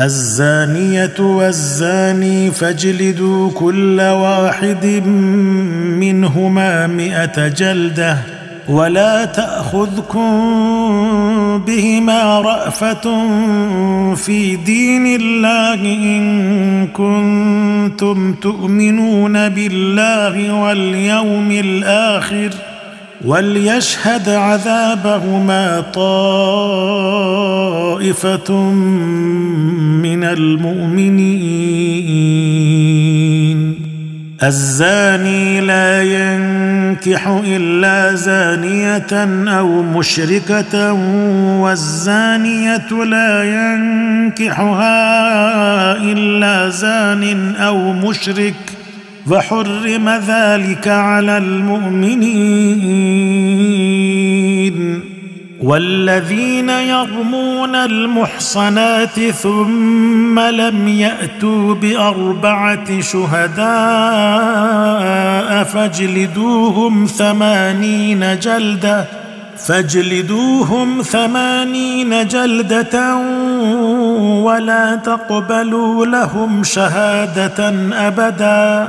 الزانية والزاني فاجلدوا كل واحد منهما مئة جلدة ولا تأخذكم بهما رأفة في دين الله إن كنتم تؤمنون بالله واليوم الآخر وليشهد عذابهما طائفة من المؤمنين. الزاني لا ينكح إلا زانية أو مشركة والزانية لا ينكحها إلا زان أو مشرك. فحرم ذلك على المؤمنين. والذين يرمون المحصنات ثم لم يأتوا بأربعة شهداء فاجلدوهم ثمانين جلدة فاجلدوهم ثمانين جلدة ولا تقبلوا لهم شهادة أبدا.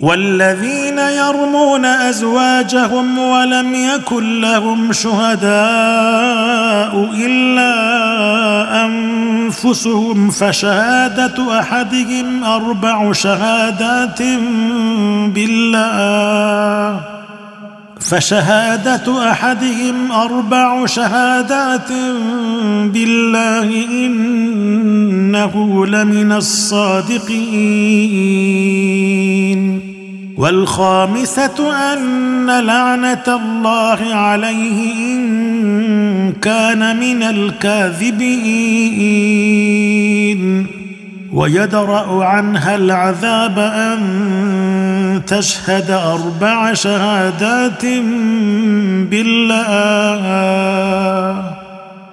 والذين يرمون أزواجهم ولم يكن لهم شهداء إلا أنفسهم فشهادة أحدهم أربع شهادات بالله. فشهادة أحدهم أربع شهادات بالله إنه لمن الصادقين. والخامسة أن لعنة الله عليه إن كان من الكاذبين. ويدرأ عنها العذاب أن تشهد أربع شهادات بالله.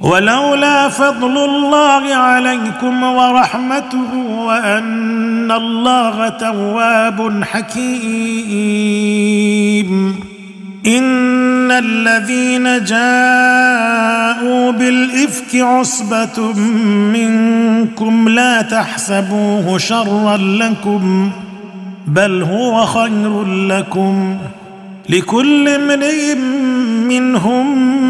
ولولا فضل الله عليكم ورحمته وأن الله تواب حكيم. إن الذين جاءوا بالإفك عصبة منكم لا تحسبوه شرا لكم بل هو خير لكم. لكل امرئ منهم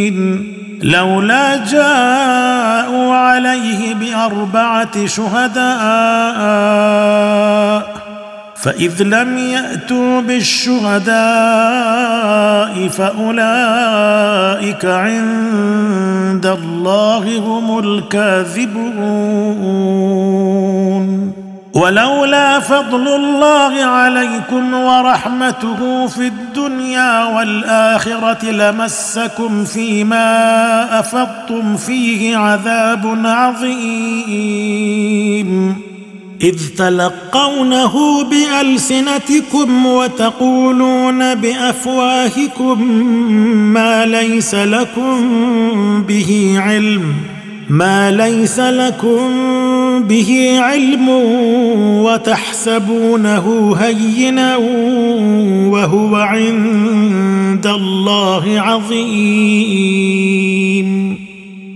لولا جاءوا عليه بأربعة شهداء فإذ لم يأتوا بالشهداء فأولئك عند الله هم الكاذبون. ولولا فضل الله عليكم ورحمته في الدنيا والآخرة لمسكم فيما أفضتم فيه عذاب عظيم. إذ تلقونه بألسنتكم وتقولون بأفواهكم ما ليس لكم به علم. ما ليس لكم به علم وتحسبونه هينا وهو عند الله عظيم.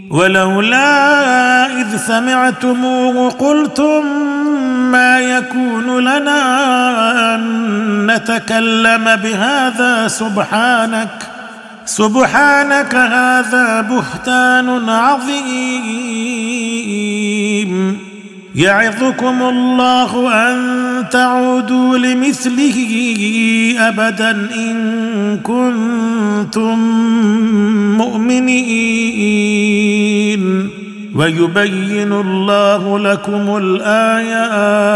ولولا إذ سمعتموه قلتم ما يكون لنا أن نتكلم بهذا سبحانك سبحانك هذا بهتان عظيم. يعظكم الله أن تعودوا لمثله ابدا إن كنتم مؤمنين. ويبين الله لكم الآيات.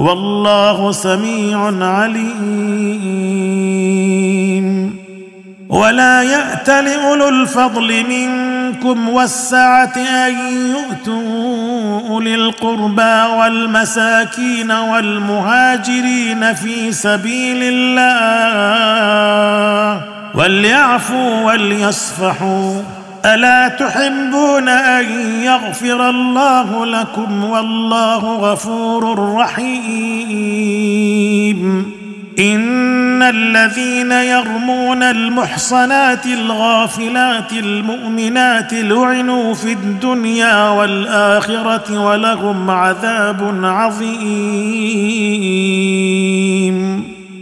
والله سميع عليم. ولا يات لاولو الفضل منكم والسعة أن يؤتوا أولي القربى والمساكين والمهاجرين في سبيل الله. وليعفوا وليصفحوا. ألا تحبون أن يغفر الله لكم والله غفور رحيم. إن الذين يرمون المحصنات الغافلات المؤمنات لعنوا في الدنيا والآخرة ولهم عذاب عظيم.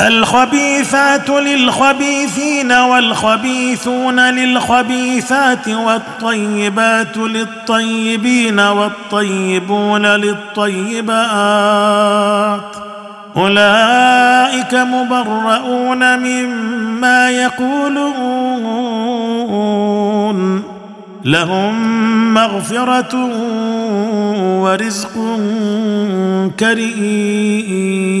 الخبيثات للخبيثين والخبيثون للخبيثات والطيبات للطيبين والطيبون للطيبات. أولئك مبرؤون مما يقولون. لهم مغفرة ورزق كريم.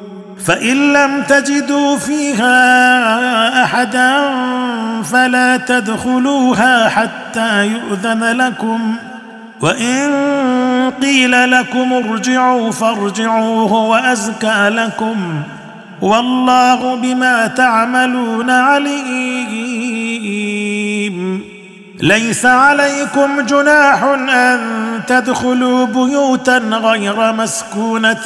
فإن لم تجدوا فيها أحدا فلا تدخلوها حتى يؤذن لكم. وإن قيل لكم ارجعوا فارجعوا هو ازكى لكم. والله بما تعملون عليم. ليس عليكم جناح أن تدخلوا بيوتا غير مسكونة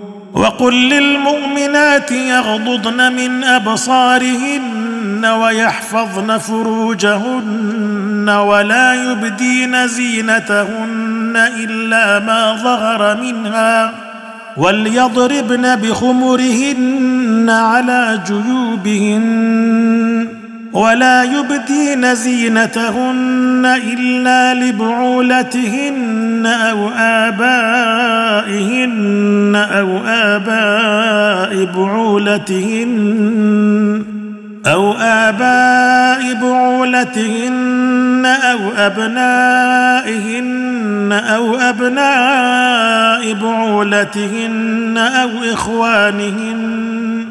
وقل للمؤمنات يغضضن من أبصارهن ويحفظن فروجهن ولا يبدين زينتهن إلا ما ظهر منها وليضربن بخمرهن على جيوبهن. ولا يبدين زينتهن إلا لبعولتهن أو آبائهن أو آباء بعولتهن أو آباء بعولتهن أو أبنائهن أو أبناء بعولتهن أو إخوانهن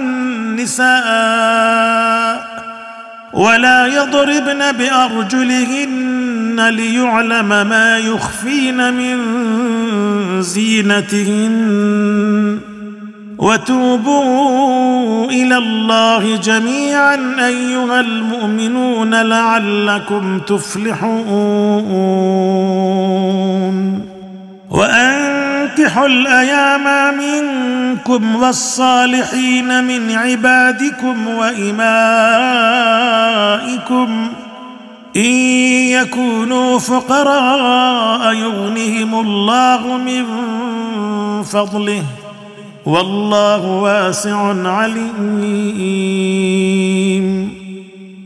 ولا يضربن بأرجلهن ليعلم ما يخفين من زينتهن. وتوبوا إلى الله جميعا أيها المؤمنون لعلكم تفلحون. وانكحوا الأيام منكم والصالحين من عبادكم وإمائكم إن يكونوا فقراء يغنهم الله من فضله والله واسع عليم.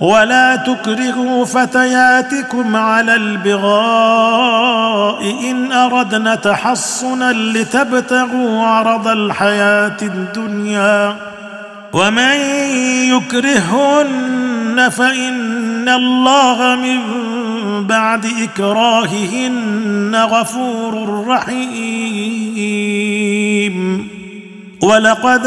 ولا تكرهوا فتياتكم على البغاء إن أردنا تحصنا لتبتغوا عرض الحياة الدنيا. ومن يكرهن فإن الله من بعد إكراههن غفور رحيم. ولقد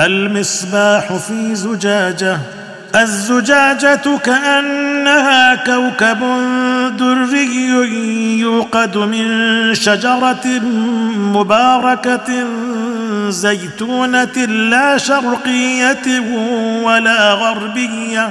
المصباح في زجاجة الزجاجة كأنها كوكب دري يوقد من شجرة مباركة زيتونة لا شرقية ولا غربية.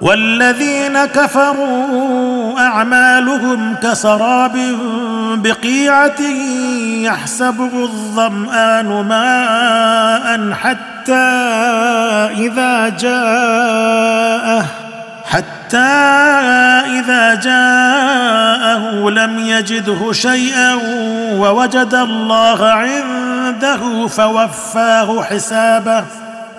والذين كفروا أعمالهم كسراب بقيعة يحسبه الظمآن ماء حتى إذا جاءه حتى إذا جاءه لم يجده شيئا ووجد الله عنده فوفاه حسابه.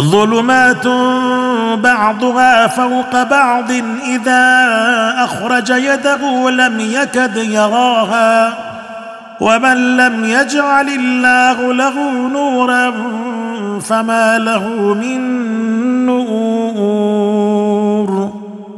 ظلمات بعضها فوق بعض إذا أخرج يده لم يكد يراها ومن لم يجعل الله له نورا فما له من نور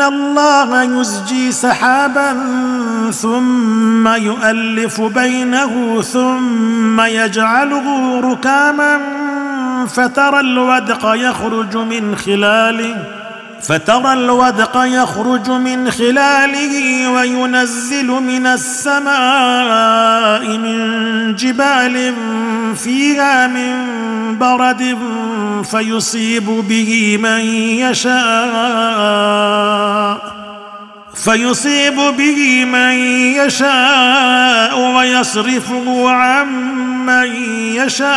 الله يزجي سحابا ثم يؤلف بينه ثم يجعله ركاما فترى الودق يخرج من خلاله. فترى الودق يخرج من خلاله وينزل من السماء من جبال فيها من برد فيصيب به من يشاء فيصيب به من يشاء ويصرفه عن من يشاء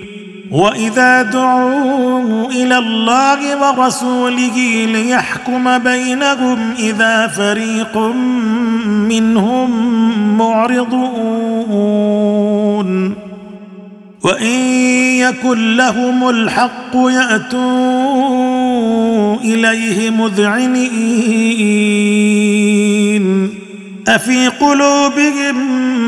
وإذا دعوا إلى الله ورسوله ليحكم بينهم إذا فريق منهم معرضون. وإن يكن لهم الحق يأتوا إليه مذعنين. أفي قلوبهم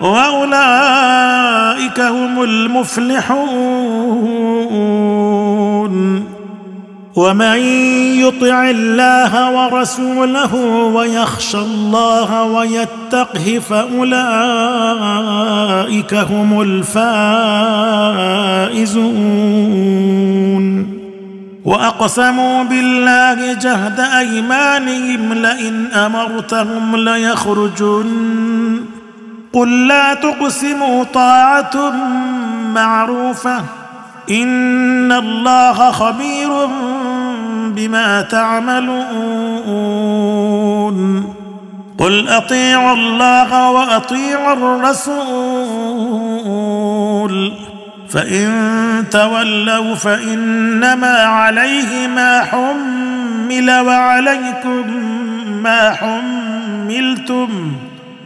وأولئك هم المفلحون. ومن يطع الله ورسوله ويخشى الله ويتقه فأولئك هم الفائزون. وأقسموا بالله جهد أيمانهم لئن أمرتهم ليخرجن. قل لا تقسموا طاعة معروفة إن الله خبير بما تعملون. قل أطيعوا الله وأطيعوا الرسول. فإن تولوا فإنما عليه ما حمل وعليكم ما حملتم.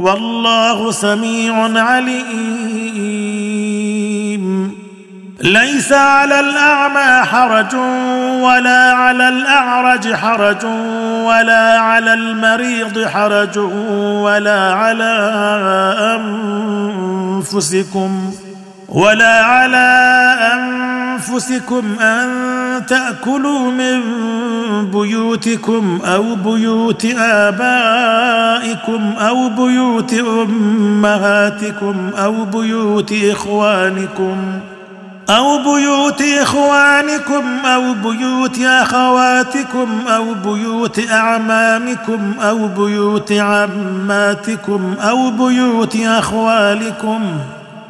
والله سميع عليم. ليس على الأعمى حرج ولا على الأعرج حرج ولا على المريض حرج ولا على أنفسكم. ولا على أنفسكم أن تأكلوا من بيوتكم أو بيوت آبائكم أو بيوت أمهاتكم أو بيوت إخوانكم أو بيوت إخوانكم أو بيوت أخواتكم أو بيوت أعمامكم أو بيوت عماتكم أو بيوت أخوالكم